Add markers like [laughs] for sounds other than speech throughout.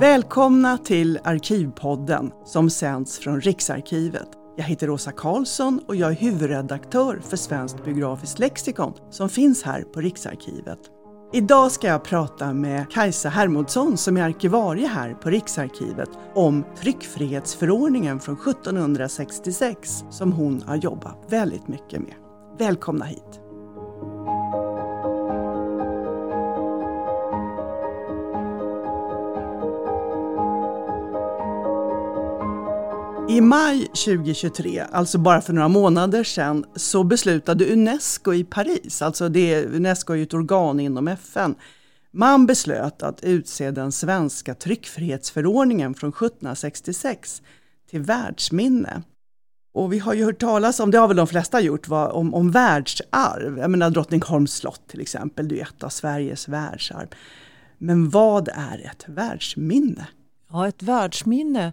Välkomna till Arkivpodden som sänds från Riksarkivet. Jag heter Åsa Karlsson och jag är huvudredaktör för Svenskt biografiskt lexikon som finns här på Riksarkivet. Idag ska jag prata med Kajsa Hermodsson som är arkivarie här på Riksarkivet om tryckfrihetsförordningen från 1766 som hon har jobbat väldigt mycket med. Välkomna hit! I maj 2023, alltså bara för några månader sedan, så beslutade Unesco i Paris, alltså det, Unesco är ju ett organ inom FN, man beslöt att utse den svenska tryckfrihetsförordningen från 1766 till världsminne. Och vi har ju hört talas om, det har väl de flesta gjort, vad, om, om världsarv. Jag menar Drottningholms slott till exempel, det är ett av Sveriges världsarv. Men vad är ett världsminne? Ja, ett världsminne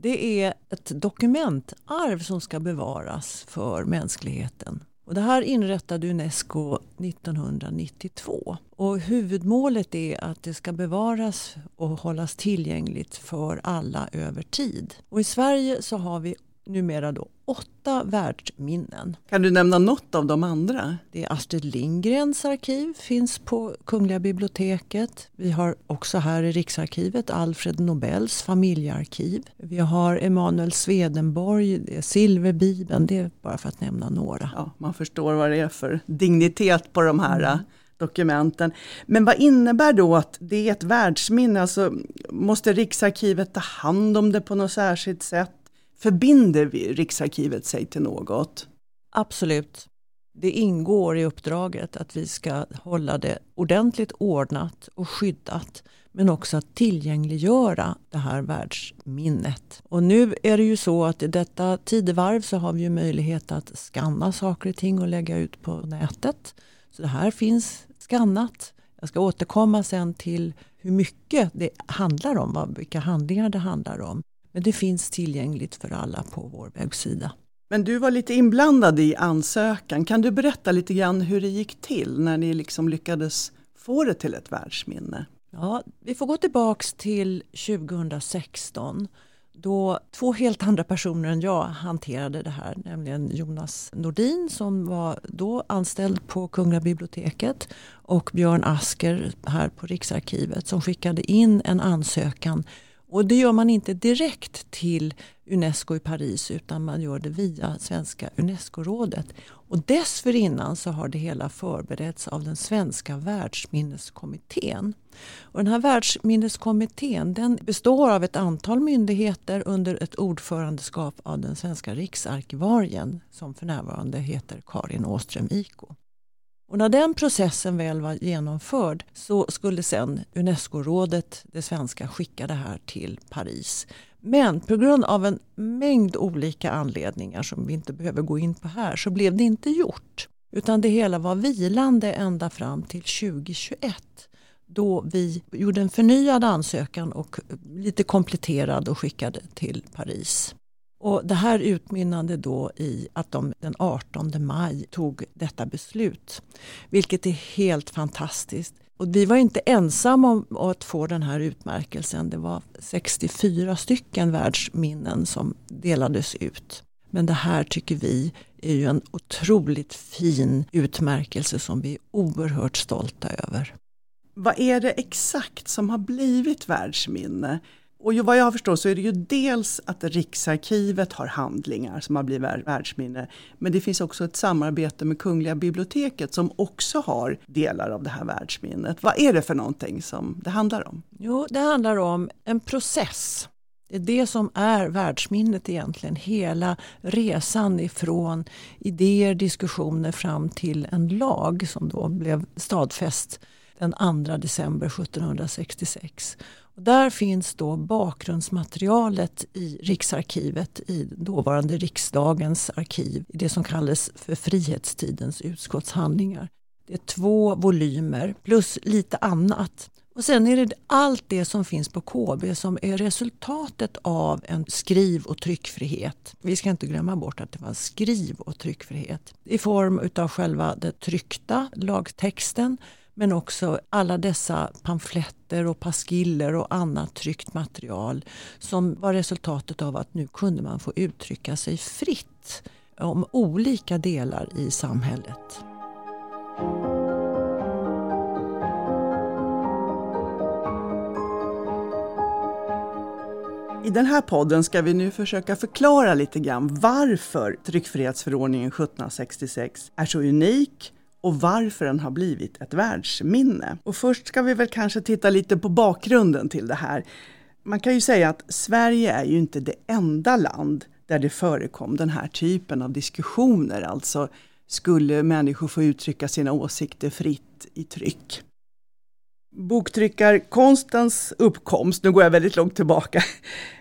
det är ett dokumentarv som ska bevaras för mänskligheten. Och det här inrättade Unesco 1992. Och huvudmålet är att det ska bevaras och hållas tillgängligt för alla över tid. Och I Sverige så har vi numera då åtta världsminnen. Kan du nämna något av de andra? Det är Astrid Lindgrens arkiv, finns på Kungliga biblioteket. Vi har också här i Riksarkivet Alfred Nobels familjearkiv. Vi har Emanuel Swedenborg, det är Silverbibeln, det är bara för att nämna några. Ja, man förstår vad det är för dignitet på de här mm. dokumenten. Men vad innebär då att det är ett världsminne? Alltså, måste Riksarkivet ta hand om det på något särskilt sätt? Förbinder vi Riksarkivet sig till något? Absolut. Det ingår i uppdraget att vi ska hålla det ordentligt ordnat och skyddat men också att tillgängliggöra det här världsminnet. Och nu är det ju så att i detta tidevarv så har vi ju möjlighet att skanna saker och ting och lägga ut på nätet. Så det här finns skannat. Jag ska återkomma sen till hur mycket det handlar om, vilka handlingar det handlar om. Men det finns tillgängligt för alla på vår webbsida. Men du var lite inblandad i ansökan. Kan du berätta lite grann hur det gick till när ni liksom lyckades få det till ett världsminne? Ja, vi får gå tillbaks till 2016 då två helt andra personer än jag hanterade det här, nämligen Jonas Nordin som var då anställd på Kungliga biblioteket och Björn Asker här på Riksarkivet som skickade in en ansökan och det gör man inte direkt till Unesco i Paris utan man gör det via Svenska Unesco-rådet. Och dessförinnan så har det hela förberetts av den svenska världsminneskommittén. Och den här världsminneskommittén den består av ett antal myndigheter under ett ordförandeskap av den svenska riksarkivarien som för närvarande heter Karin Åström Iko. Och när den processen väl var genomförd så skulle sen Unesco-rådet, det svenska, skicka det här till Paris. Men på grund av en mängd olika anledningar som vi inte behöver gå in på här så blev det inte gjort. Utan det hela var vilande ända fram till 2021 då vi gjorde en förnyad ansökan och lite kompletterad och skickade till Paris. Och det här utmynnade då i att de den 18 maj tog detta beslut. Vilket är helt fantastiskt. Och vi var inte ensamma om att få den här utmärkelsen. Det var 64 stycken världsminnen som delades ut. Men det här tycker vi är ju en otroligt fin utmärkelse som vi är oerhört stolta över. Vad är det exakt som har blivit världsminne? Och vad jag förstår så är det ju dels att Riksarkivet har handlingar som har blivit världsminne. Men det finns också ett samarbete med Kungliga biblioteket som också har delar av det här världsminnet. Vad är det för någonting som det handlar om? Jo, det handlar om en process. Det är det som är världsminnet egentligen. Hela resan ifrån idéer, diskussioner fram till en lag som då blev stadfäst den 2 december 1766. Och där finns då bakgrundsmaterialet i Riksarkivet i dåvarande riksdagens arkiv i det som kallas för frihetstidens utskottshandlingar. Det är två volymer plus lite annat. Och sen är det allt det som finns på KB som är resultatet av en skriv och tryckfrihet. Vi ska inte glömma bort att det var skriv och tryckfrihet i form av själva den tryckta lagtexten men också alla dessa pamfletter och paskiller och annat tryckt material som var resultatet av att nu kunde man få uttrycka sig fritt om olika delar i samhället. I den här podden ska vi nu försöka förklara lite grann varför tryckfrihetsförordningen 1766 är så unik och varför den har blivit ett världsminne. Och först ska vi väl kanske titta lite på bakgrunden till det här. Man kan ju säga att Sverige är ju inte det enda land där det förekom den här typen av diskussioner, alltså skulle människor få uttrycka sina åsikter fritt i tryck. Boktryckarkonstens uppkomst, nu går jag väldigt långt tillbaka,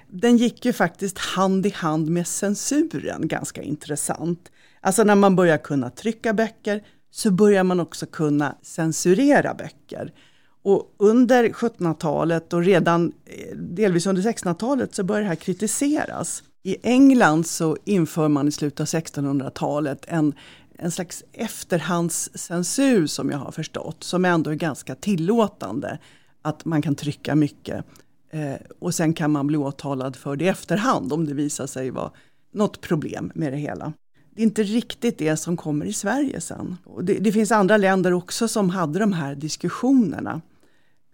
den gick ju faktiskt hand i hand med censuren, ganska intressant. Alltså när man börjar kunna trycka böcker så börjar man också kunna censurera böcker. Och under 1700-talet och redan eh, delvis under 1600-talet så börjar det här kritiseras. I England så inför man i slutet av 1600-talet en, en slags efterhandscensur som jag har förstått, som ändå är ganska tillåtande. Att man kan trycka mycket eh, och sen kan man bli åtalad för det i efterhand om det visar sig vara något problem med det hela. Det är inte riktigt det som kommer i Sverige sen. Och det, det finns andra länder också som hade de här diskussionerna.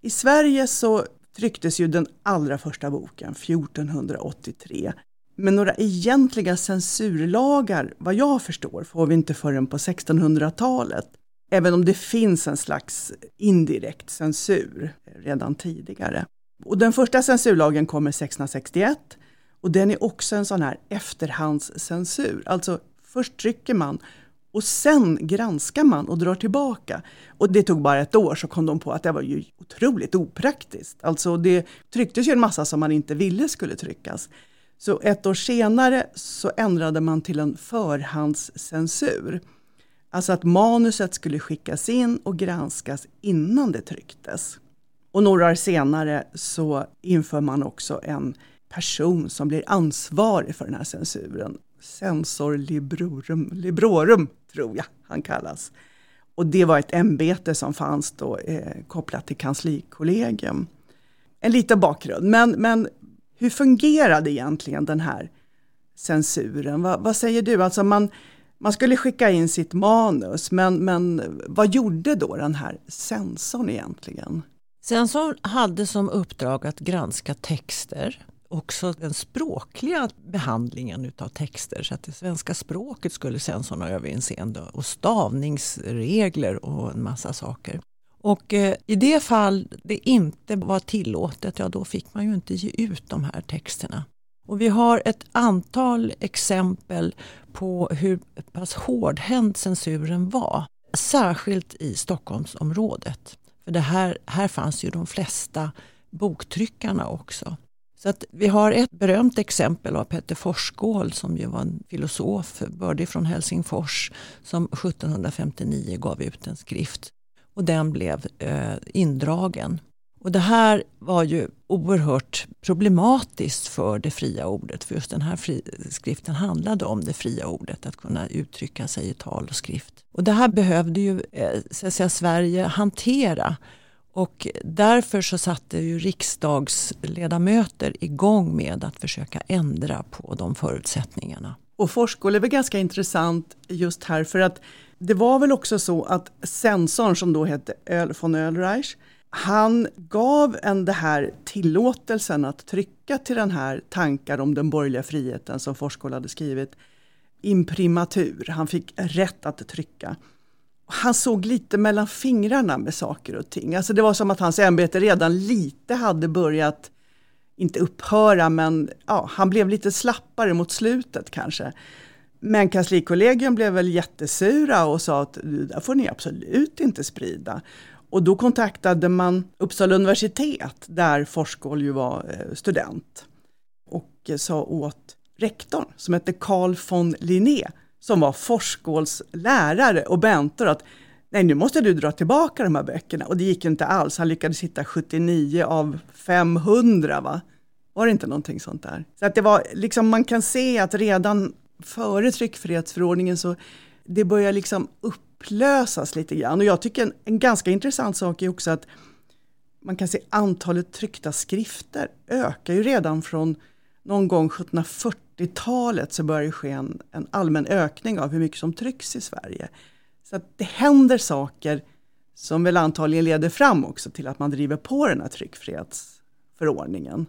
I Sverige så trycktes ju den allra första boken 1483 men några egentliga censurlagar, vad jag förstår, får vi inte förrän på 1600-talet. Även om det finns en slags indirekt censur redan tidigare. Och den första censurlagen kommer 1661 och den är också en sån här efterhandscensur. Alltså först trycker man och sen granskar man och drar tillbaka. Och det tog bara ett år så kom de på att det var ju otroligt opraktiskt. Alltså det trycktes ju en massa som man inte ville skulle tryckas. Så ett år senare så ändrade man till en förhandscensur. Alltså att manuset skulle skickas in och granskas innan det trycktes. Och några år senare så inför man också en person som blir ansvarig för den här censuren. Censor librorum, librorum tror jag han kallas. Och det var ett ämbete som fanns då eh, kopplat till kanslikollegium. En liten bakgrund, men, men hur fungerade egentligen den här censuren? Va, vad säger du? Alltså man, man skulle skicka in sitt manus, men, men vad gjorde då den här censorn egentligen? Censorn hade som uppdrag att granska texter, också den språkliga behandlingen av texter. Så att det svenska språket skulle censorn ha överinseende och stavningsregler och en massa saker. Och eh, i det fall det inte var tillåtet, ja då fick man ju inte ge ut de här texterna. Och vi har ett antal exempel på hur pass hårdhänt censuren var. Särskilt i Stockholmsområdet. För det här, här fanns ju de flesta boktryckarna också. Så att vi har ett berömt exempel av Peter Forsgård som ju var en filosof, bördig från Helsingfors, som 1759 gav ut en skrift och den blev eh, indragen. Och det här var ju oerhört problematiskt för det fria ordet. För just den här fri, skriften handlade om det fria ordet, att kunna uttrycka sig i tal och skrift. Och det här behövde ju eh, så att säga, Sverige hantera. Och därför så satte ju riksdagsledamöter igång med att försöka ändra på de förutsättningarna. Och Forskål är väl ganska intressant just här för att det var väl också så att sensorn, som då hette Öl von Ölreich, han gav en det här tillåtelsen att trycka till den här tankar om den borgerliga friheten som Forskål hade skrivit imprimatur. Han fick rätt att trycka. Han såg lite mellan fingrarna med saker och ting. Alltså det var som att hans ämbete redan lite hade börjat, inte upphöra, men ja, han blev lite slappare mot slutet kanske. Men kanslikollegium blev väl jättesura och sa att det där får ni absolut inte sprida. Och då kontaktade man Uppsala universitet där Forskål ju var eh, student och eh, sa åt rektorn som hette Carl von Linné som var Forsgårds lärare och mentor att nej nu måste du dra tillbaka de här böckerna och det gick inte alls. Han lyckades hitta 79 av 500 va? Var det inte någonting sånt där? Så att det var liksom man kan se att redan före tryckfrihetsförordningen så det börjar liksom upplösas lite grann. Och jag tycker en, en ganska intressant sak är också att man kan se antalet tryckta skrifter ökar ju redan från någon gång 1740 40-talet så börjar det ske en, en, allmän ökning av hur mycket som trycks i Sverige. Så att det händer saker som väl antagligen leder fram också till att man driver på den här tryckfrihetsförordningen.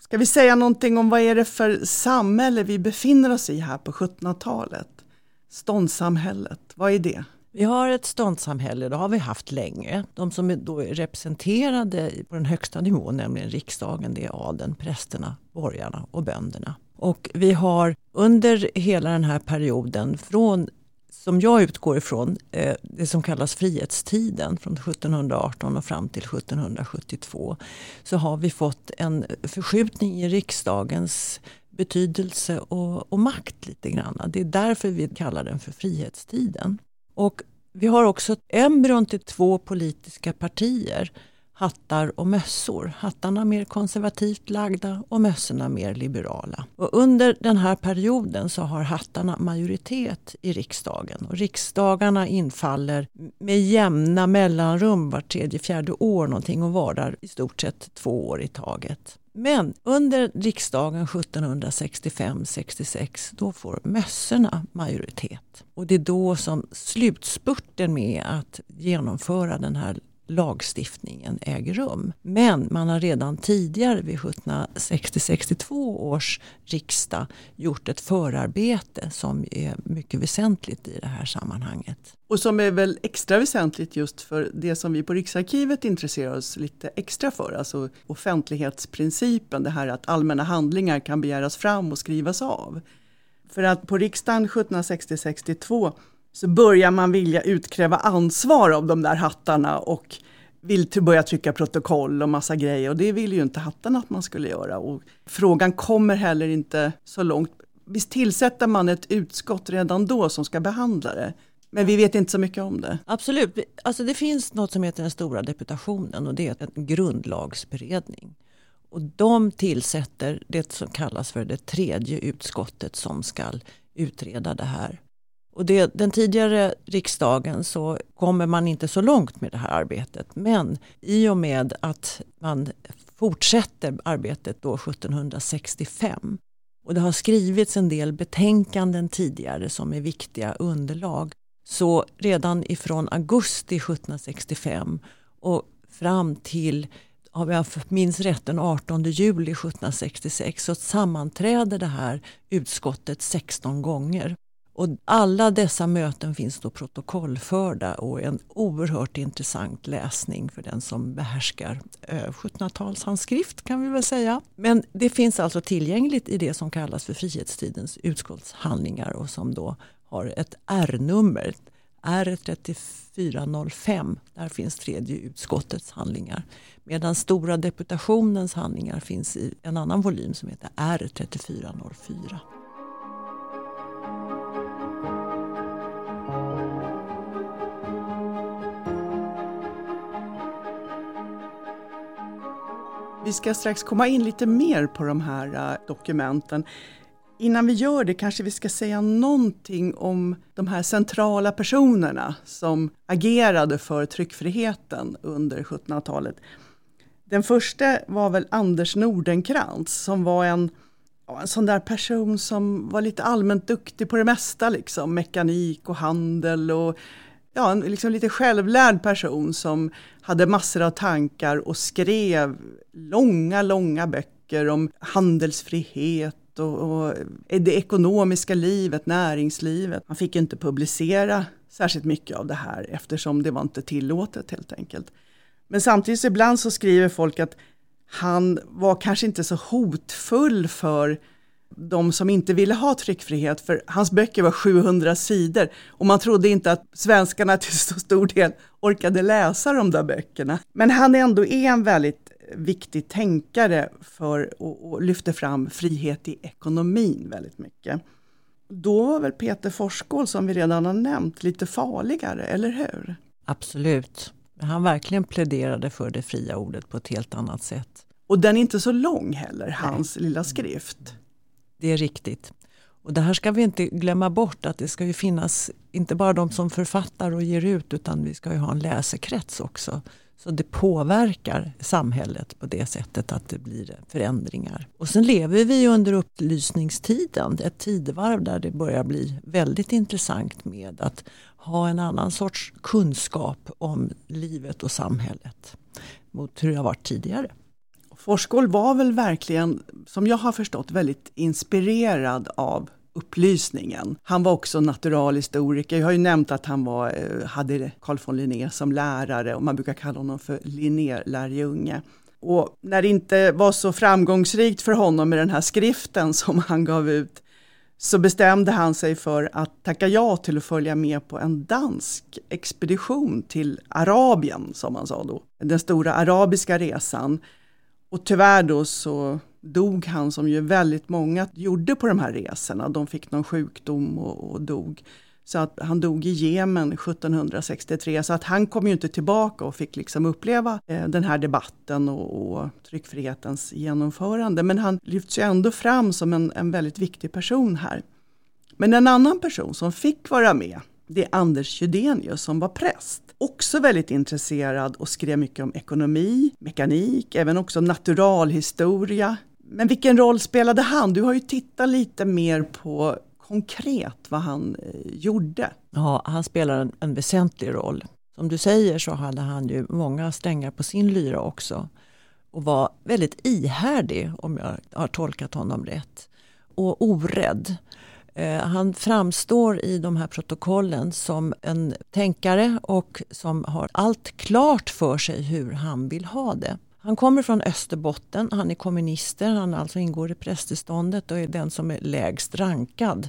Ska vi säga någonting om vad är det för samhälle vi befinner oss i här på 1700-talet? Ståndssamhället, vad är det? Vi har ett ståndssamhälle, det har vi haft länge. De som är då är representerade på den högsta nivån, nämligen riksdagen, det är adeln, prästerna, borgarna och bönderna. Och vi har under hela den här perioden från som jag utgår ifrån, eh, det som kallas frihetstiden från 1718 och fram till 1772, så har vi fått en förskjutning i riksdagens betydelse och, och makt lite grann. Det är därför vi kallar den för frihetstiden. Och vi har också embryon till två politiska partier hattar och mössor. Hattarna mer konservativt lagda och mössorna mer liberala. Och under den här perioden så har hattarna majoritet i riksdagen. Och riksdagarna infaller med jämna mellanrum var tredje, fjärde år någonting och varar i stort sett två år i taget. Men under riksdagen 1765-66 då får mössorna majoritet. Och det är då som slutspurten med att genomföra den här lagstiftningen äger rum. Men man har redan tidigare vid 1760-62 års riksdag gjort ett förarbete som är mycket väsentligt i det här sammanhanget. Och som är väl extra väsentligt just för det som vi på Riksarkivet intresserar oss lite extra för, alltså offentlighetsprincipen, det här att allmänna handlingar kan begäras fram och skrivas av. För att på riksdagen 1760-62 så börjar man vilja utkräva ansvar av de där hattarna och vill börja trycka protokoll och massa grejer och det vill ju inte hattarna att man skulle göra. Och frågan kommer heller inte så långt. Visst tillsätter man ett utskott redan då som ska behandla det? Men vi vet inte så mycket om det. Absolut. Alltså det finns något som heter den stora deputationen och det är en grundlagsberedning. Och de tillsätter det som kallas för det tredje utskottet som ska utreda det här. Och det, den tidigare riksdagen så kommer man inte så långt med det här arbetet. Men i och med att man fortsätter arbetet då 1765 och det har skrivits en del betänkanden tidigare som är viktiga underlag. Så redan ifrån augusti 1765 och fram till om jag minns rätt den 18 juli 1766 så sammanträder det här utskottet 16 gånger. Och alla dessa möten finns då protokollförda och en oerhört intressant läsning för den som behärskar eh, 1700-talshandskrift kan vi väl säga. Men det finns alltså tillgängligt i det som kallas för frihetstidens utskottshandlingar och som då har ett R-nummer. R3405, där finns tredje utskottets handlingar. Medan stora deputationens handlingar finns i en annan volym som heter R3404. Vi ska strax komma in lite mer på de här äh, dokumenten. Innan vi gör det kanske vi ska säga någonting om de här centrala personerna som agerade för tryckfriheten under 1700-talet. Den första var väl Anders Nordenkrantz som var en, en sån där person som var lite allmänt duktig på det mesta, liksom mekanik och handel och ja, en liksom lite självlärd person som hade massor av tankar och skrev långa, långa böcker om handelsfrihet och, och det ekonomiska livet, näringslivet. Han fick inte publicera särskilt mycket av det här eftersom det var inte tillåtet helt enkelt. Men samtidigt ibland så skriver folk att han var kanske inte så hotfull för de som inte ville ha tryckfrihet, för hans böcker var 700 sidor och man trodde inte att svenskarna [laughs] till så stor del orkade läsa de där böckerna. Men han ändå är en väldigt viktig tänkare för att lyfta fram frihet i ekonomin väldigt mycket. Då var väl Peter Forsskål, som vi redan har nämnt, lite farligare, eller hur? Absolut. Han verkligen pläderade för det fria ordet på ett helt annat sätt. Och den är inte så lång heller, hans Nej. lilla skrift. Det är riktigt. Och det här ska vi inte glömma bort att det ska ju finnas inte bara de som författar och ger ut utan vi ska ju ha en läsekrets också. Så det påverkar samhället på det sättet att det blir förändringar. Och sen lever vi under upplysningstiden, ett tidevarv där det börjar bli väldigt intressant med att ha en annan sorts kunskap om livet och samhället mot hur det har varit tidigare. Forskol var väl verkligen, som jag har förstått, väldigt inspirerad av upplysningen. Han var också naturalhistoriker. Jag har ju nämnt att han var, eh, hade Carl von Linné som lärare och man brukar kalla honom för Linné-lärjunge. Och när det inte var så framgångsrikt för honom med den här skriften som han gav ut så bestämde han sig för att tacka ja till att följa med på en dansk expedition till Arabien, som man sa då. Den stora arabiska resan. Och tyvärr då så dog han som ju väldigt många gjorde på de här resorna. De fick någon sjukdom och, och dog. Så att han dog i Jemen 1763 så att han kom ju inte tillbaka och fick liksom uppleva eh, den här debatten och, och tryckfrihetens genomförande. Men han lyfts ju ändå fram som en, en väldigt viktig person här. Men en annan person som fick vara med det är Anders Chydenius som var präst. Också väldigt intresserad och skrev mycket om ekonomi, mekanik, även också naturalhistoria. Men vilken roll spelade han? Du har ju tittat lite mer på konkret vad han eh, gjorde. Ja, han spelar en, en väsentlig roll. Som du säger så hade han ju många strängar på sin lyra också och var väldigt ihärdig om jag har tolkat honom rätt och orädd. Eh, han framstår i de här protokollen som en tänkare och som har allt klart för sig hur han vill ha det. Han kommer från Österbotten, han är kommunister, han alltså ingår i prästeståndet och är den som är lägst rankad.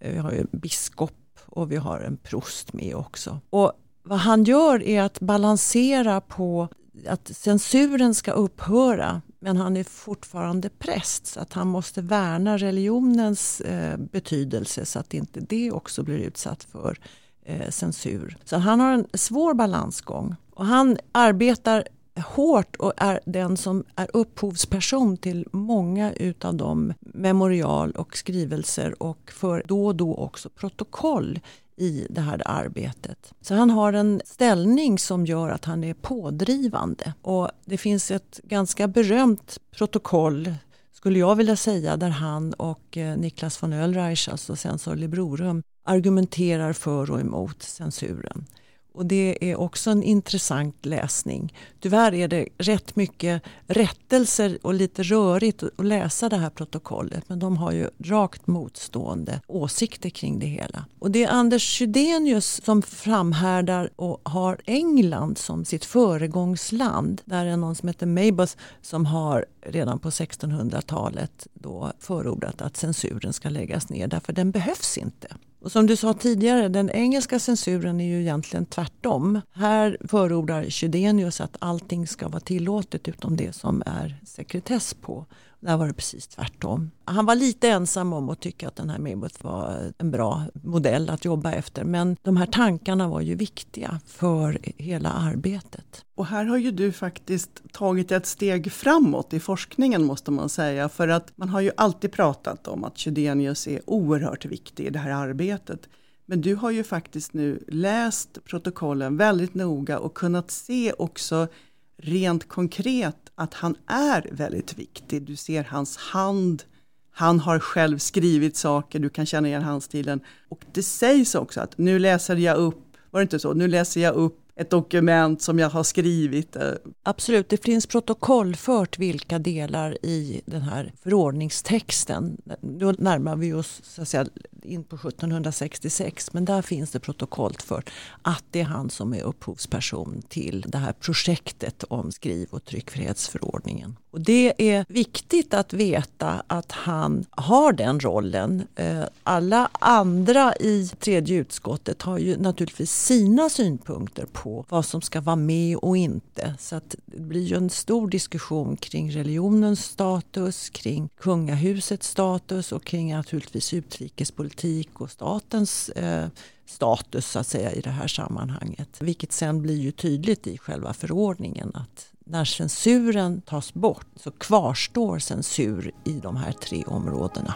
Eh, vi har ju biskop och vi har en prost med också. Och vad han gör är att balansera på att censuren ska upphöra men han är fortfarande präst så att han måste värna religionens eh, betydelse så att inte det också blir utsatt för eh, censur. Så han har en svår balansgång och han arbetar hårt och är den som är upphovsperson till många utav de memorial och skrivelser och för då och då också protokoll i det här arbetet. Så han har en ställning som gör att han är pådrivande. Och det finns ett ganska berömt protokoll skulle jag vilja säga där han och eh, Niklas von Oelreich, alltså censor Librorum, argumenterar för och emot censuren. Och det är också en intressant läsning. Tyvärr är det rätt mycket rättelser och lite rörigt att läsa det här protokollet. Men de har ju rakt motstående åsikter kring det hela. Och det är Anders Chydenius som framhärdar och har England som sitt föregångsland. Där är någon som heter Mabus som har redan på 1600-talet då förordat att censuren ska läggas ner därför den behövs inte. Och som du sa tidigare, den engelska censuren är ju egentligen tvärtom. Här förordar Chydenius att allting ska vara tillåtet utom det som är sekretess på. Där var det precis tvärtom. Han var lite ensam om att tycka att den här Mabot var en bra modell att jobba efter. Men de här tankarna var ju viktiga för hela arbetet. Och här har ju du faktiskt tagit ett steg framåt i forskningen måste man säga. För att man har ju alltid pratat om att Chydenius är oerhört viktig i det här arbetet. Men du har ju faktiskt nu läst protokollen väldigt noga och kunnat se också rent konkret att han är väldigt viktig. Du ser hans hand, han har själv skrivit saker, du kan känna igen handstilen. Och det sägs också att nu läser jag upp, var det inte så? Nu läser jag upp ett dokument som jag har skrivit. Eh. Absolut, det finns protokollfört vilka delar i den här förordningstexten. Då närmar vi oss så att säga, in på 1766 men där finns det protokollfört att det är han som är upphovsperson till det här projektet om skriv och tryckfrihetsförordningen. Och det är viktigt att veta att han har den rollen. Eh, alla andra i tredje utskottet har ju naturligtvis sina synpunkter på vad som ska vara med och inte. Så att det blir ju en stor diskussion kring religionens status, kring kungahusets status och kring naturligtvis utrikespolitik och statens eh, status så att säga i det här sammanhanget. Vilket sen blir ju tydligt i själva förordningen att när censuren tas bort så kvarstår censur i de här tre områdena.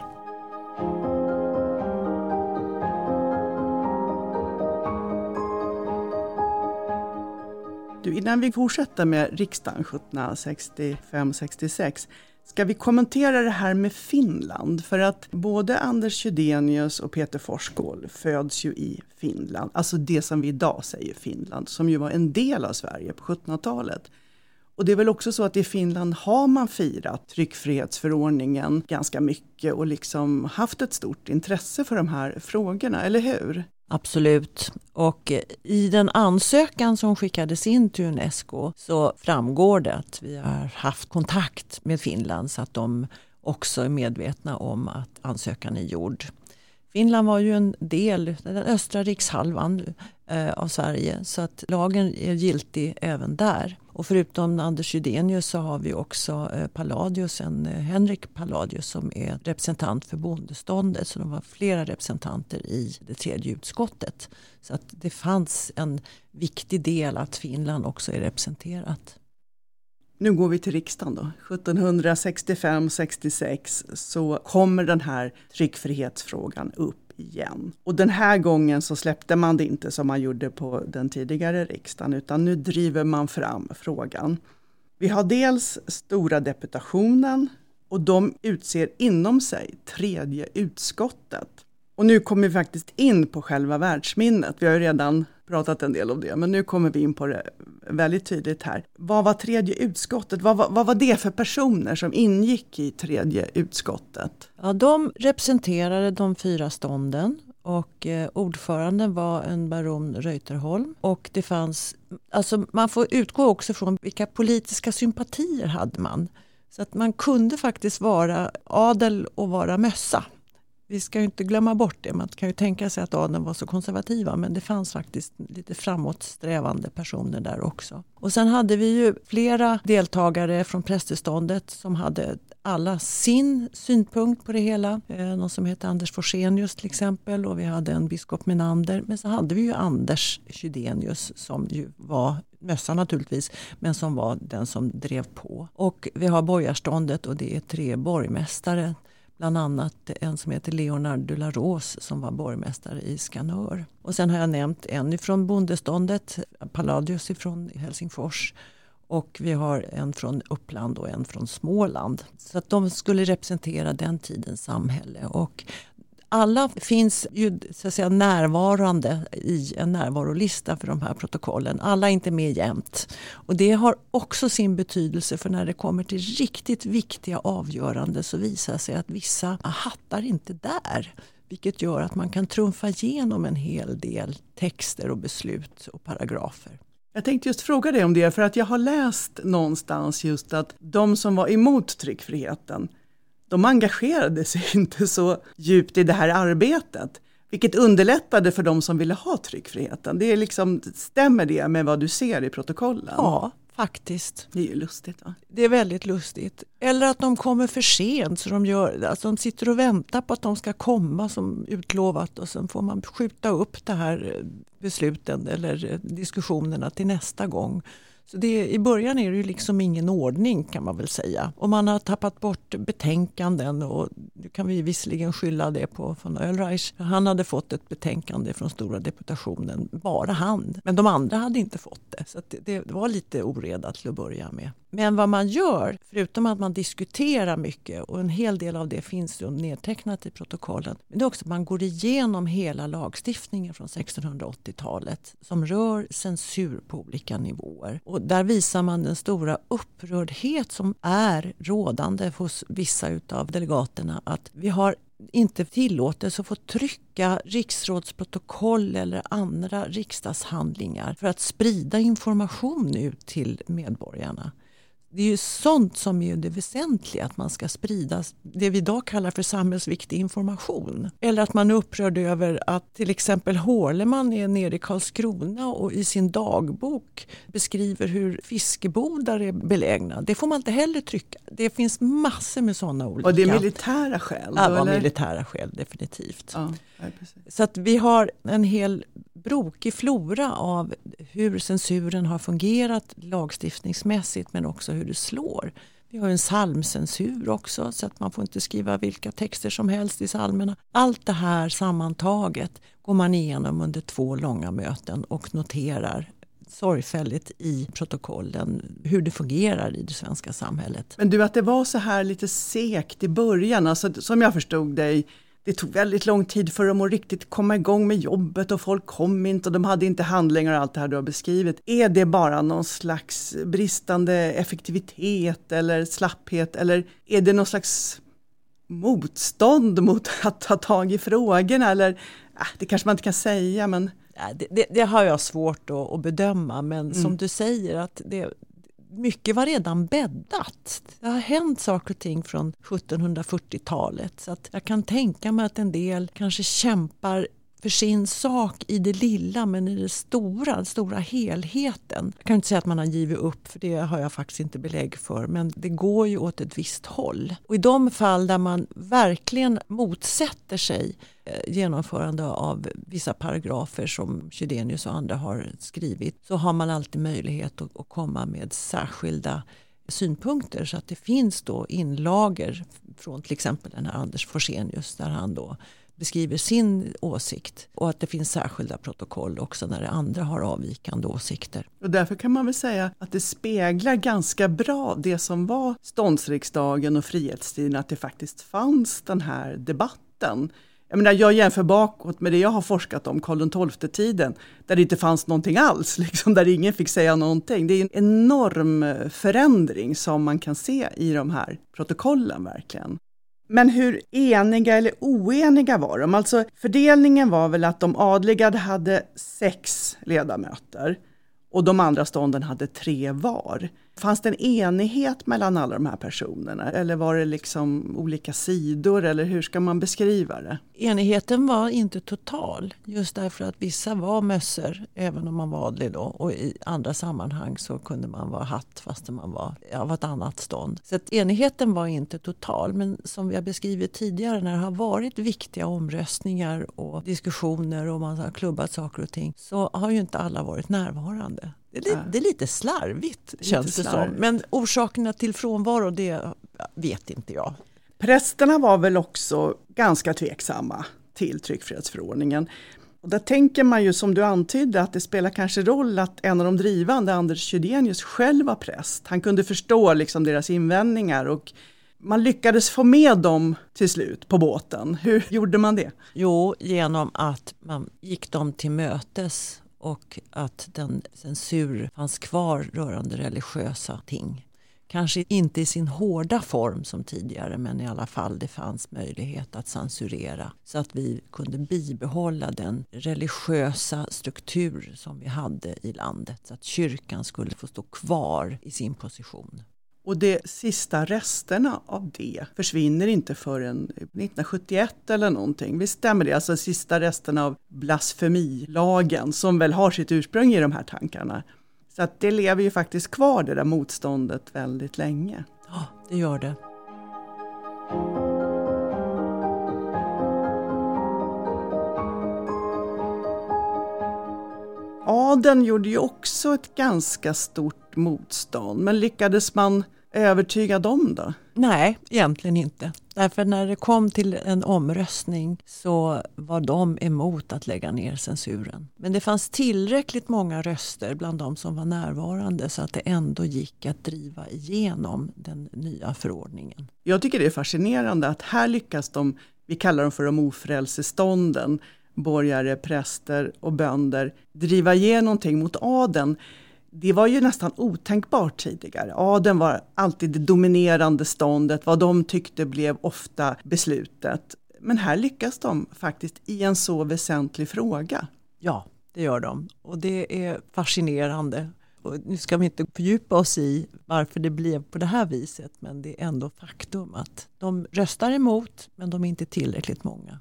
Du, innan vi fortsätter med riksdagen 1765-66 Ska vi kommentera det här med Finland? För att både Anders Chydenius och Peter Forsgård föds ju i Finland, alltså det som vi idag säger Finland, som ju var en del av Sverige på 1700-talet. Och det är väl också så att i Finland har man firat tryckfrihetsförordningen ganska mycket och liksom haft ett stort intresse för de här frågorna, eller hur? Absolut. Och eh, i den ansökan som skickades in till Unesco så framgår det att vi har haft kontakt med Finland så att de också är medvetna om att ansökan är gjord. Finland var ju en del, den östra rikshalvan eh, av Sverige så att lagen är giltig även där. Och förutom Anders Jydenius så har vi också eh, Palladius, en eh, Henrik Palladius som är representant för bondeståndet. Så de var flera representanter i det tredje utskottet. Så att det fanns en viktig del att Finland också är representerat. Nu går vi till riksdagen då. 1765-66 så kommer den här tryckfrihetsfrågan upp igen. Och den här gången så släppte man det inte som man gjorde på den tidigare riksdagen, utan nu driver man fram frågan. Vi har dels stora deputationen och de utser inom sig tredje utskottet. Och nu kommer vi faktiskt in på själva världsminnet. Vi har ju redan pratat en del om det, men nu kommer vi in på det väldigt tydligt här. Vad var tredje utskottet? Vad, vad, vad var det för personer som ingick i tredje utskottet? Ja, de representerade de fyra stånden och eh, ordföranden var en baron Reuterholm. Och det fanns, alltså man får utgå också från vilka politiska sympatier hade man. Så att man kunde faktiskt vara adel och vara mössa vi ska ju inte glömma bort det. Man kan ju tänka sig att adeln var så konservativa men det fanns faktiskt lite framåtsträvande personer där också. Och sen hade vi ju flera deltagare från prästeståndet som hade alla sin synpunkt på det hela. Eh, någon som heter Anders Forsenius till exempel och vi hade en biskop Menander. Men så hade vi ju Anders Chydenius som ju var mössa naturligtvis, men som var den som drev på. Och vi har borgarståndet och det är tre borgmästare Bland annat en som heter Leonard de la Rose som var borgmästare i Skanör. Och sen har jag nämnt en från bondeståndet, Palladius från Helsingfors. Och vi har en från Uppland och en från Småland. Så att de skulle representera den tidens samhälle. Och alla finns ju så att säga, närvarande i en närvarolista för de här protokollen. Alla är inte med jämt. Och det har också sin betydelse för när det kommer till riktigt viktiga avgöranden så visar det sig att vissa hattar inte där. Vilket gör att man kan trumfa igenom en hel del texter och beslut och paragrafer. Jag tänkte just fråga dig om det, för att jag har läst någonstans just att de som var emot tryckfriheten de engagerade sig [laughs] inte så djupt i det här arbetet. Vilket underlättade för de som ville ha tryckfriheten. Det är liksom, stämmer det med vad du ser i protokollen? Ja, faktiskt. Det är ju lustigt. Va? Det är väldigt lustigt. Eller att de kommer för sent så de, gör, alltså de sitter och väntar på att de ska komma som utlovat och sen får man skjuta upp det här eh, besluten eller eh, diskussionerna till nästa gång. Så det, I början är det ju liksom ingen ordning kan man väl säga. Och man har tappat bort betänkanden och nu kan vi visserligen skylla det på von Ölreich. Han hade fått ett betänkande från stora deputationen, bara han. Men de andra hade inte fått det. Så det, det var lite oreda till att börja med. Men vad man gör, förutom att man diskuterar mycket och en hel del av det finns ju nedtecknat i protokollen, men det är också att man går igenom hela lagstiftningen från 1680-talet som rör censur på olika nivåer. Och där visar man den stora upprördhet som är rådande hos vissa av delegaterna. Att vi har inte tillåtelse att få trycka riksrådsprotokoll eller andra riksdagshandlingar för att sprida information ut till medborgarna det är ju sånt som är det väsentliga, att man ska sprida det vi idag kallar för samhällsviktig information. Eller att man är upprörd över att till exempel Hårleman är nere i Karlskrona och i sin dagbok beskriver hur fiskebodar är belägna. Det får man inte heller trycka. Det finns massor med sådana olika. Och det är militära skäl? Ja, eller? militära skäl definitivt. Ja, Så att vi har en hel brokig flora av hur censuren har fungerat lagstiftningsmässigt men också hur det slår. Vi har en psalmcensur också så att man får inte skriva vilka texter som helst i psalmerna. Allt det här sammantaget går man igenom under två långa möten och noterar sorgfälligt i protokollen hur det fungerar i det svenska samhället. Men du, att det var så här lite sekt i början, alltså, som jag förstod dig, det tog väldigt lång tid för dem att riktigt komma igång med jobbet och folk kom inte och de hade inte handlingar och allt det här du har beskrivit. Är det bara någon slags bristande effektivitet eller slapphet eller är det någon slags motstånd mot [laughs] att ta tag i frågorna? Eller, äh, det kanske man inte kan säga men det, det, det, har jag svårt att, att bedöma men mm. som du säger att det, mycket var redan bäddat. Det har hänt saker och ting från 1740-talet så att jag kan tänka mig att en del kanske kämpar för sin sak i det lilla men i det stora, den stora helheten. Jag kan inte säga att man har givit upp för det har jag faktiskt inte belägg för men det går ju åt ett visst håll. Och i de fall där man verkligen motsätter sig eh, genomförande av vissa paragrafer som Chydenius och andra har skrivit så har man alltid möjlighet att, att komma med särskilda synpunkter så att det finns då inlager från till exempel den här Anders Forsenius där han då beskriver sin åsikt och att det finns särskilda protokoll också när andra har avvikande åsikter. Och därför kan man väl säga att det speglar ganska bra det som var ståndsriksdagen och frihetstiden, att det faktiskt fanns den här debatten. Jag, menar, jag jämför bakåt med det jag har forskat om, Karl XII-tiden, där det inte fanns någonting alls, [laughs] liksom, där ingen fick säga någonting. Det är en enorm eh, förändring som man kan se i de här protokollen verkligen. Men hur eniga eller oeniga var de? Alltså fördelningen var väl att de adliga hade sex ledamöter och de andra stånden hade tre var. Fanns det en enighet mellan alla de här personerna eller var det liksom olika sidor eller hur ska man beskriva det? Enigheten var inte total just därför att vissa var mössor även om man var adlig då och i andra sammanhang så kunde man vara hatt fast man var av ett annat stånd. Så att enigheten var inte total men som vi har beskrivit tidigare när det har varit viktiga omröstningar och diskussioner och man har klubbat saker och ting så har ju inte alla varit närvarande. Det är, det är lite slarvigt lite känns det slarvigt. som. Men orsakerna till frånvaro det vet inte jag. Prästerna var väl också ganska tveksamma till tryckfrihetsförordningen. Och där tänker man ju som du antydde att det spelar kanske roll att en av de drivande, Anders Chydenius, själv var präst. Han kunde förstå liksom deras invändningar och man lyckades få med dem till slut på båten. Hur gjorde man det? Jo, genom att man gick dem till mötes och att den censur fanns kvar rörande religiösa ting. Kanske inte i sin hårda form som tidigare men i alla fall det fanns möjlighet att censurera så att vi kunde bibehålla den religiösa struktur som vi hade i landet så att kyrkan skulle få stå kvar i sin position. Och de sista resterna av det försvinner inte förrän 1971 eller någonting. Visst stämmer det? Alltså sista resterna av blasfemilagen som väl har sitt ursprung i de här tankarna. Så att det lever ju faktiskt kvar det där motståndet väldigt länge. Ja, det gör det. Adeln gjorde ju också ett ganska stort motstånd, men lyckades man övertyga dem då? Nej, egentligen inte. Därför när det kom till en omröstning så var de emot att lägga ner censuren. Men det fanns tillräckligt många röster bland de som var närvarande så att det ändå gick att driva igenom den nya förordningen. Jag tycker det är fascinerande att här lyckas de, vi kallar dem för de ofrälsestånden, borgare, präster och bönder, driva igenom någonting mot adeln det var ju nästan otänkbart tidigare. Adeln var alltid det dominerande ståndet, vad de tyckte blev ofta beslutet. Men här lyckas de faktiskt i en så väsentlig fråga. Ja, det gör de och det är fascinerande. Och nu ska vi inte fördjupa oss i varför det blev på det här viset men det är ändå faktum att de röstar emot men de är inte tillräckligt många.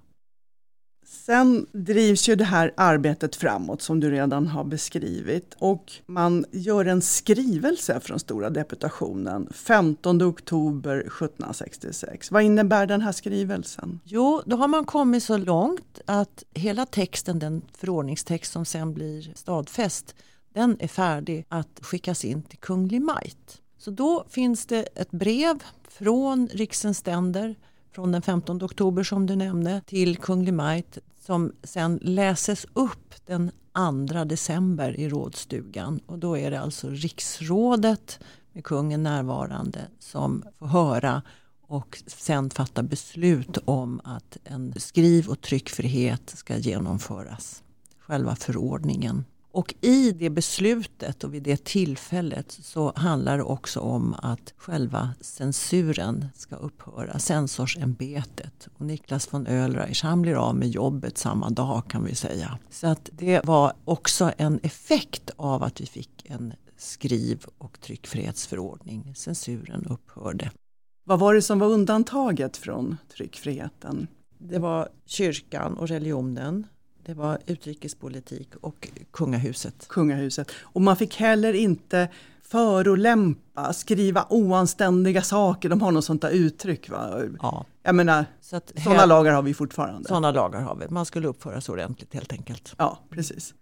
Sen drivs ju det här arbetet framåt som du redan har beskrivit och man gör en skrivelse från Stora deputationen 15 oktober 1766. Vad innebär den här skrivelsen? Jo, då har man kommit så långt att hela texten, den förordningstext som sen blir stadfäst, den är färdig att skickas in till Kunglig Majt. Så då finns det ett brev från riksens ständer från den 15 oktober som du nämnde till Kunglig Majt som sen läses upp den 2 december i rådstugan. Och då är det alltså riksrådet med kungen närvarande som får höra och sen fatta beslut om att en skriv och tryckfrihet ska genomföras. Själva förordningen. Och i det beslutet och vid det tillfället så handlar det också om att själva censuren ska upphöra, censorsämbetet. Och Niklas von Oelreich han blir av med jobbet samma dag kan vi säga. Så att det var också en effekt av att vi fick en skriv och tryckfrihetsförordning. Censuren upphörde. Vad var det som var undantaget från tryckfriheten? Det var kyrkan och religionen. Det var utrikespolitik och kungahuset. Kungahuset. Och man fick heller inte förolämpa, skriva oanständiga saker. De har något sånt där uttryck. Va? Ja. Jag menar, så att sådana lagar har vi fortfarande. Sådana lagar har vi. Man skulle uppföra sig ordentligt helt enkelt. Ja, precis.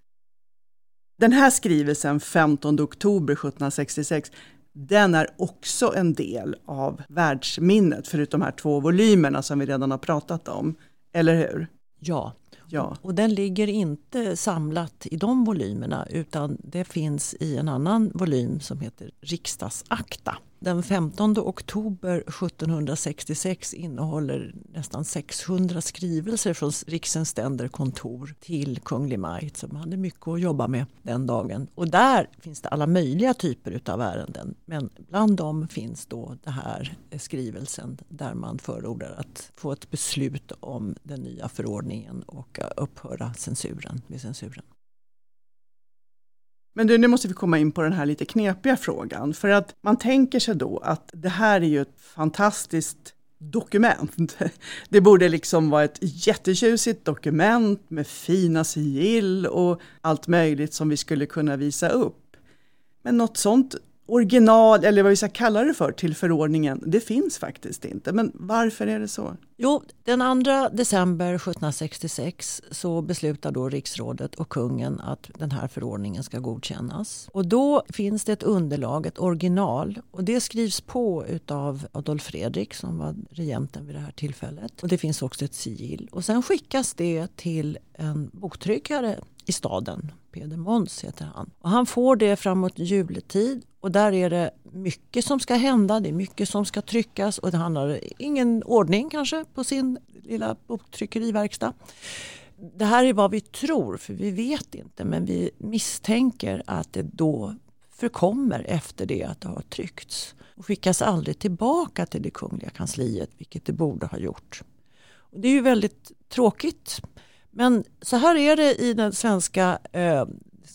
Den här skrivelsen 15 oktober 1766 den är också en del av världsminnet, förutom de här två volymerna som vi redan har pratat om. Eller hur? Ja, Ja. Och den ligger inte samlat i de volymerna utan det finns i en annan volym som heter Riksdagsakta. Den 15 oktober 1766 innehåller nästan 600 skrivelser från riksens ständer kontor till Kunglig Majt som hade mycket att jobba med den dagen. Och där finns det alla möjliga typer av ärenden. Men bland dem finns då den här skrivelsen där man förordar att få ett beslut om den nya förordningen och upphöra censuren med censuren. Men du, nu måste vi komma in på den här lite knepiga frågan. För att man tänker sig då att det här är ju ett fantastiskt dokument. [laughs] Det borde liksom vara ett jättetjusigt dokument med fina sigill och allt möjligt som vi skulle kunna visa upp. Men något sånt original, eller vad vi ska kalla det för, till förordningen, det finns faktiskt inte. Men varför är det så? Jo, den 2 december 1766 så beslutar då riksrådet och kungen att den här förordningen ska godkännas. Och då finns det ett underlag, ett original och det skrivs på utav Adolf Fredrik som var regenten vid det här tillfället. Och det finns också ett sigill. Och sen skickas det till en boktryckare i staden. Peder Måns heter han. Och han får det framåt juletid och där är det mycket som ska hända, det är mycket som ska tryckas och det handlar ingen ordning kanske på sin lilla boktryckeriverkstad. Det här är vad vi tror, för vi vet inte, men vi misstänker att det då förkommer efter det att det har tryckts och skickas aldrig tillbaka till det kungliga kansliet, vilket det borde ha gjort. Och det är ju väldigt tråkigt. Men så här är det i den svenska eh,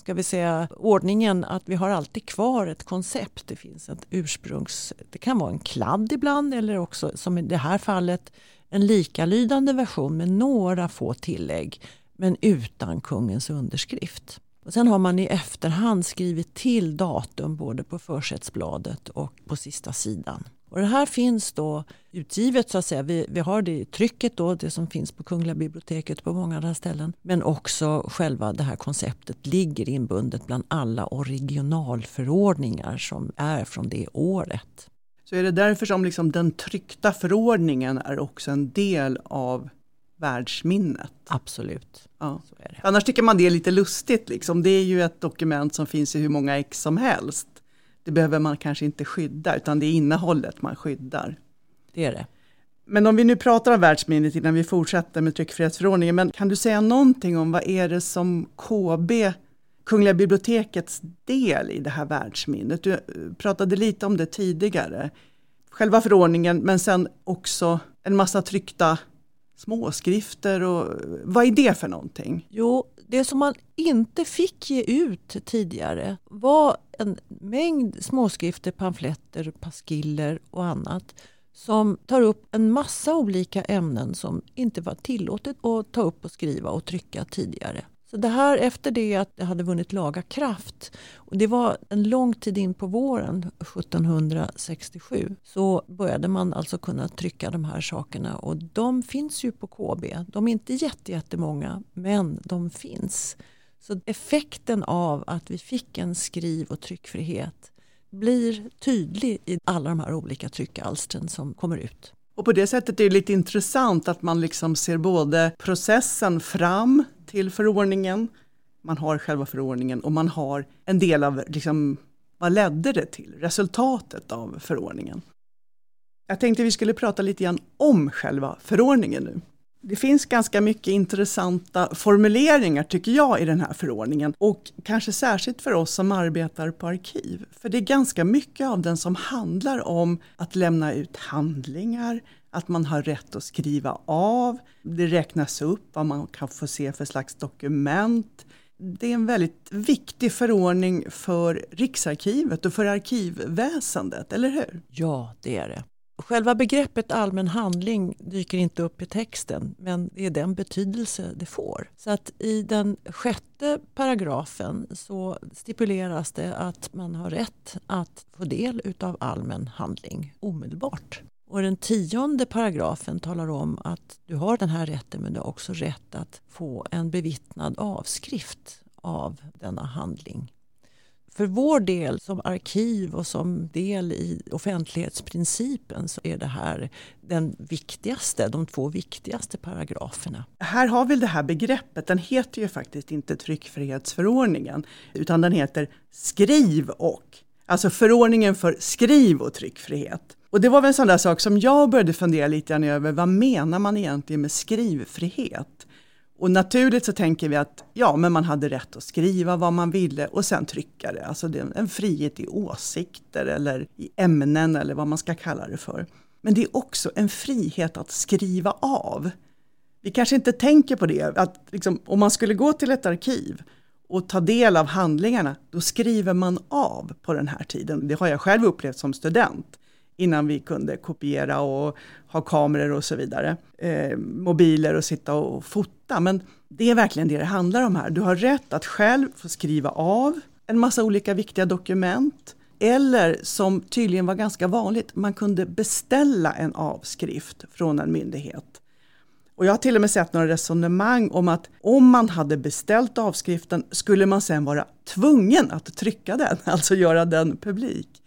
ska vi säga, ordningen att vi har alltid kvar ett koncept. Det finns ett ursprungs... Det kan vara en kladd ibland eller också som i det här fallet en likalydande version med några få tillägg men utan kungens underskrift. Och sen har man i efterhand skrivit till datum både på försättsbladet och på sista sidan. Och det här finns då utgivet så att säga. Vi, vi har det i trycket då, det som finns på Kungliga biblioteket på många andra ställen. Men också själva det här konceptet ligger inbundet bland alla originalförordningar som är från det året. Så är det därför som liksom den tryckta förordningen är också en del av världsminnet? Absolut. Ja. Annars tycker man det är lite lustigt. Liksom. Det är ju ett dokument som finns i hur många ex som helst det behöver man kanske inte skydda, utan det är innehållet man skyddar. Det är det. Men om vi nu pratar om världsminnet innan vi fortsätter med tryckfrihetsförordningen, men kan du säga någonting om vad är det som KB, Kungliga bibliotekets del i det här världsminnet? Du eh, pratade lite om det tidigare. Själva förordningen, men sen också en massa tryckta småskrifter och vad är det för någonting? Jo, det som man inte fick ge ut tidigare var en mängd småskrifter, pamfletter, paskiller och annat som tar upp en massa olika ämnen som inte var tillåtet att ta upp och skriva och trycka tidigare. Så det här efter det att det hade vunnit laga kraft och det var en lång tid in på våren 1767 så började man alltså kunna trycka de här sakerna och de finns ju på KB. De är inte jättemånga men de finns. Så effekten av att vi fick en skriv och tryckfrihet blir tydlig i alla de här olika tryckalstren som kommer ut. Och på det sättet är det lite intressant att man liksom ser både processen fram till förordningen, man har själva förordningen och man har en del av liksom, vad ledde det till, resultatet av förordningen. Jag tänkte vi skulle prata lite grann om själva förordningen nu. Det finns ganska mycket intressanta formuleringar tycker jag i den här förordningen och kanske särskilt för oss som arbetar på arkiv. För det är ganska mycket av den som handlar om att lämna ut handlingar, att man har rätt att skriva av, det räknas upp vad man kan få se för slags dokument. Det är en väldigt viktig förordning för Riksarkivet och för arkivväsendet, eller hur? Ja, det är det. Själva begreppet allmän handling dyker inte upp i texten men det är den betydelse det får. Så att i den sjätte paragrafen så stipuleras det att man har rätt att få del utav allmän handling omedelbart. Och den tionde paragrafen talar om att du har den här rätten men du har också rätt att få en bevittnad avskrift av denna handling för vår del som arkiv och som del i offentlighetsprincipen så är det här den viktigaste, de två viktigaste paragraferna. Här har vi det här begreppet, den heter ju faktiskt inte tryckfrihetsförordningen utan den heter skriv och. Alltså förordningen för skriv och tryckfrihet. Och det var väl en sån där sak som jag började fundera lite grann över, vad menar man egentligen med skrivfrihet? Och naturligt så tänker vi att ja, men man hade rätt att skriva vad man ville och sen trycka det. Alltså det är en frihet i åsikter eller i ämnen eller vad man ska kalla det för. Men det är också en frihet att skriva av. Vi kanske inte tänker på det, att liksom, om man skulle gå till ett arkiv och ta del av handlingarna, då skriver man av på den här tiden. Det har jag själv upplevt som student innan vi kunde kopiera och ha kameror och så vidare. Eh, mobiler och sitta och fota. Men det är verkligen det det handlar om här. Du har rätt att själv få skriva av en massa olika viktiga dokument. Eller som tydligen var ganska vanligt, man kunde beställa en avskrift från en myndighet. Och jag har till och med sett några resonemang om att om man hade beställt avskriften skulle man sen vara tvungen att trycka den, [laughs] alltså göra den publik.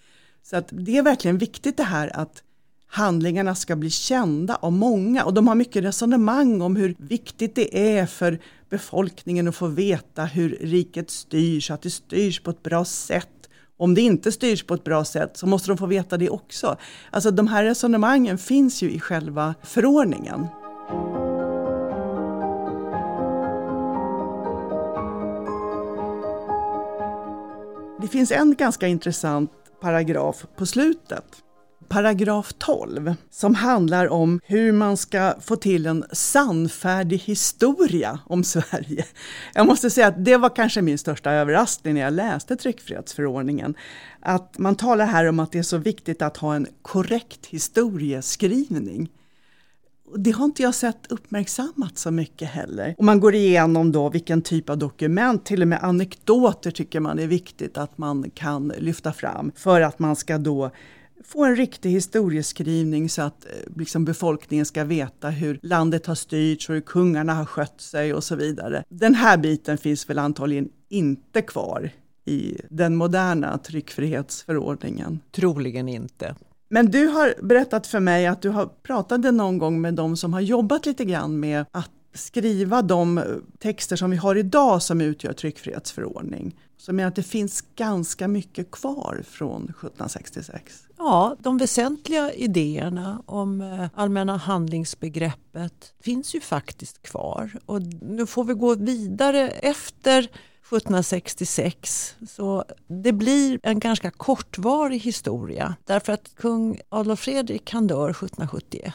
Så att det är verkligen viktigt det här att handlingarna ska bli kända av många och de har mycket resonemang om hur viktigt det är för befolkningen att få veta hur riket styrs, att det styrs på ett bra sätt. Om det inte styrs på ett bra sätt så måste de få veta det också. Alltså de här resonemangen finns ju i själva förordningen. Det finns en ganska intressant paragraf på slutet. Paragraf 12 som handlar om hur man ska få till en sannfärdig historia om Sverige. Jag måste säga att det var kanske min största överraskning när jag läste tryckfrihetsförordningen. Att man talar här om att det är så viktigt att ha en korrekt historieskrivning det har inte jag sett uppmärksammat så mycket heller. Och man går igenom då vilken typ av dokument, till och med anekdoter tycker man är viktigt att man kan lyfta fram för att man ska då få en riktig historieskrivning så att eh, liksom, befolkningen ska veta hur landet har styrts och hur kungarna har skött sig och så vidare. Den här biten finns väl antagligen inte kvar i den moderna tryckfrihetsförordningen. Troligen inte. Men du har berättat för mig att du har pratat någon gång med de som har jobbat lite grann med att skriva de texter som vi har idag som utgör tryckfrihetsförordning. Så menar att det finns ganska mycket kvar från 1766. Ja, de väsentliga idéerna om eh, allmänna handlingsbegreppet finns ju faktiskt kvar. Och nu får vi gå vidare efter 1766. Så det blir en ganska kortvarig historia därför att kung Adolf Fredrik han dör 1771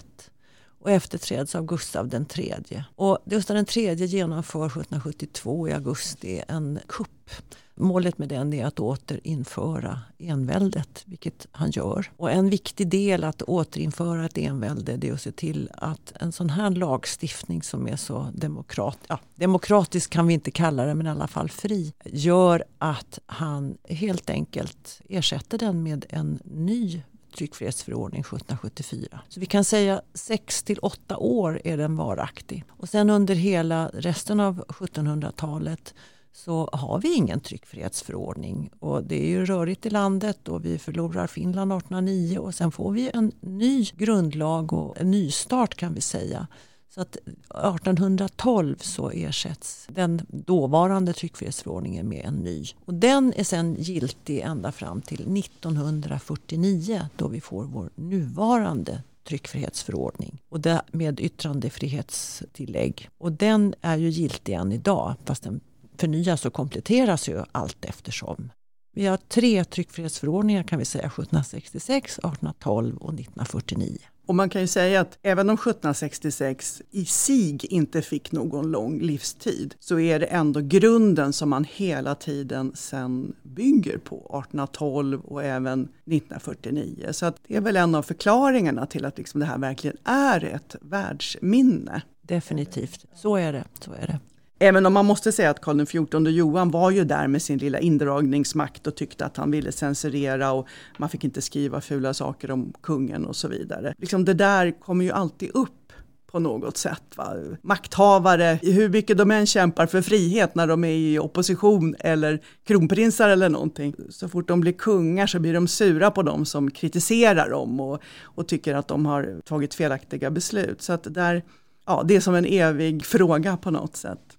och efterträds av Gustav III. Och Gustav III genomför 1772 i augusti en kupp Målet med den är att återinföra enväldet, vilket han gör. Och en viktig del att återinföra ett envälde är att se till att en sån här lagstiftning som är så demokrat, ja, demokratisk kan vi inte kalla det, men i alla fall fri, gör att han helt enkelt ersätter den med en ny tryckfrihetsförordning 1774. Så vi kan säga 6 till 8 år är den varaktig. Och sen under hela resten av 1700-talet så har vi ingen tryckfrihetsförordning. Och det är ju rörigt i landet och vi förlorar Finland 1809 och sen får vi en ny grundlag och en nystart kan vi säga. Så att 1812 så ersätts den dåvarande tryckfrihetsförordningen med en ny. Och den är sen giltig ända fram till 1949 då vi får vår nuvarande tryckfrihetsförordning och det med yttrandefrihetstillägg. Och den är ju giltig än idag fast den förnyas och kompletteras ju allt eftersom. Vi har tre tryckfrihetsförordningar kan vi säga, 1766, 1812 och 1949. Och man kan ju säga att även om 1766 i sig inte fick någon lång livstid så är det ändå grunden som man hela tiden sen bygger på 1812 och även 1949. Så att det är väl en av förklaringarna till att liksom det här verkligen är ett världsminne. Definitivt, så är det. Så är det. Även om man måste säga att Karl XIV Johan var ju där med sin lilla indragningsmakt och tyckte att han ville censurera och man fick inte skriva fula saker om kungen och så vidare. Liksom det där kommer ju alltid upp på något sätt. Va? Makthavare, hur mycket de än kämpar för frihet när de är i opposition eller kronprinsar eller någonting. Så fort de blir kungar så blir de sura på dem som kritiserar dem och, och tycker att de har tagit felaktiga beslut. Så att där, ja, det är som en evig fråga på något sätt.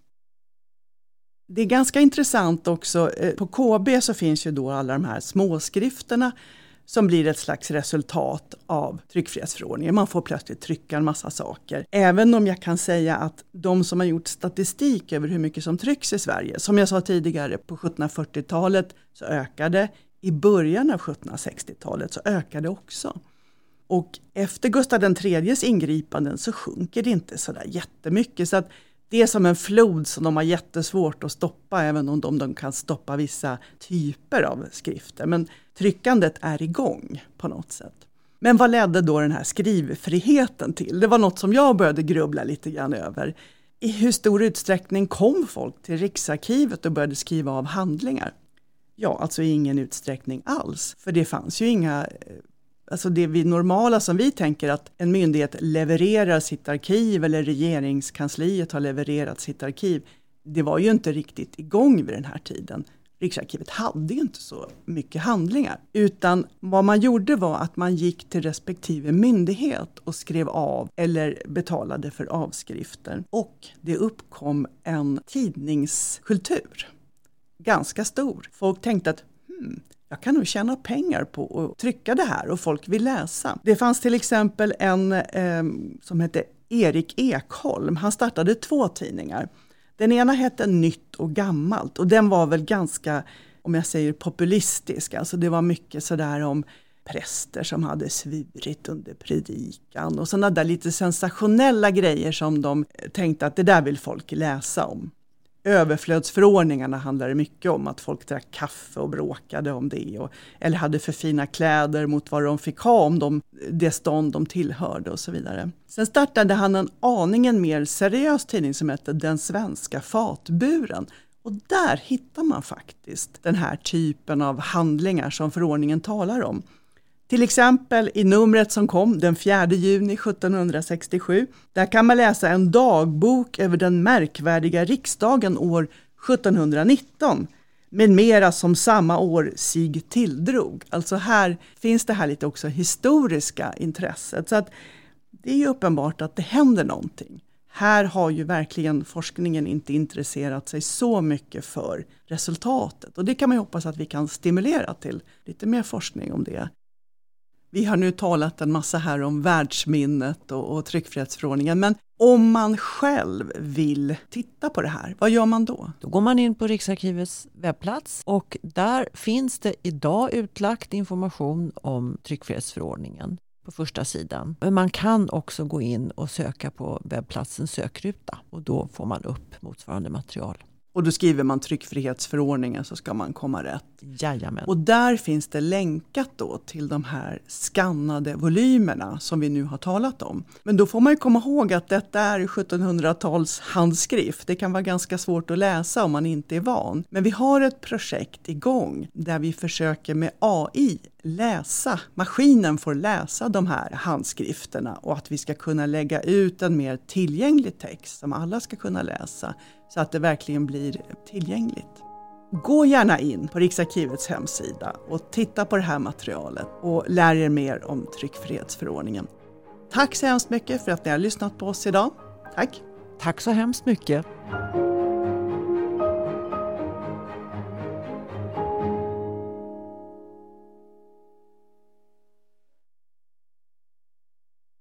Det är ganska intressant också, eh, på KB så finns ju då alla de här småskrifterna som blir ett slags resultat av tryckfrihetsförordningen. Man får plötsligt trycka en massa saker. Även om jag kan säga att de som har gjort statistik över hur mycket som trycks i Sverige, som jag sa tidigare, på 1740-talet så ökade, i början av 1760-talet så ökade också. Och efter Gustav IIIs ingripanden så sjunker det inte sådär jättemycket. Så att det är som en flod som de har jättesvårt att stoppa, även om de, de kan stoppa vissa typer av skrifter. Men tryckandet är igång på något sätt. Men vad ledde då den här skrivfriheten till? Det var något som jag började grubbla lite grann över. I hur stor utsträckning kom folk till Riksarkivet och började skriva av handlingar? Ja, alltså i ingen utsträckning alls, för det fanns ju inga eh, alltså det vi normala som vi tänker att en myndighet levererar sitt arkiv eller regeringskansliet har levererat sitt arkiv. Det var ju inte riktigt igång vid den här tiden. Riksarkivet hade ju inte så mycket handlingar, utan vad man gjorde var att man gick till respektive myndighet och skrev av eller betalade för avskrifter. Och det uppkom en tidningskultur, ganska stor. Folk tänkte att hmm, jag kan nog tjäna pengar på att trycka det här och folk vill läsa. Det fanns till exempel en eh, som hette Erik Ekholm. Han startade två tidningar. Den ena hette Nytt och gammalt och den var väl ganska, om jag säger populistisk, alltså det var mycket sådär om präster som hade svurit under predikan och sådana där lite sensationella grejer som de tänkte att det där vill folk läsa om överflödsförordningarna handlade mycket om att folk drack kaffe och bråkade om det. Och, eller hade för fina kläder mot vad de fick ha om de, det stånd de tillhörde och så vidare. Sen startade han en aningen mer seriös tidning som hette Den svenska fatburen. Och där hittar man faktiskt den här typen av handlingar som förordningen talar om. Till exempel i numret som kom den 4 juni 1767. Där kan man läsa en dagbok över den märkvärdiga riksdagen år 1719 med mera som samma år sig tilldrog. Alltså här finns det här lite också historiska intresset. Så att det är ju uppenbart att det händer någonting. Här har ju verkligen forskningen inte intresserat sig så mycket för resultatet och det kan man ju hoppas att vi kan stimulera till lite mer forskning om det. Vi har nu talat en massa här om världsminnet och, och tryckfrihetsförordningen, men om man själv vill titta på det här, vad gör man då? Då går man in på Riksarkivets webbplats och där finns det idag utlagt information om tryckfrihetsförordningen på första sidan. Men man kan också gå in och söka på webbplatsens sökruta och då får man upp motsvarande material. Och då skriver man tryckfrihetsförordningen så ska man komma rätt. Jajamän. Och där finns det länkat då till de här skannade volymerna som vi nu har talat om. Men då får man ju komma ihåg att detta är 1700-tals handskrift. Det kan vara ganska svårt att läsa om man inte är van. Men vi har ett projekt igång där vi försöker med AI läsa, maskinen får läsa de här handskrifterna och att vi ska kunna lägga ut en mer tillgänglig text som alla ska kunna läsa så att det verkligen blir tillgängligt. Gå gärna in på Riksarkivets hemsida och titta på det här materialet och lär er mer om tryckfrihetsförordningen. Tack så hemskt mycket för att ni har lyssnat på oss idag. Tack! Tack så hemskt mycket!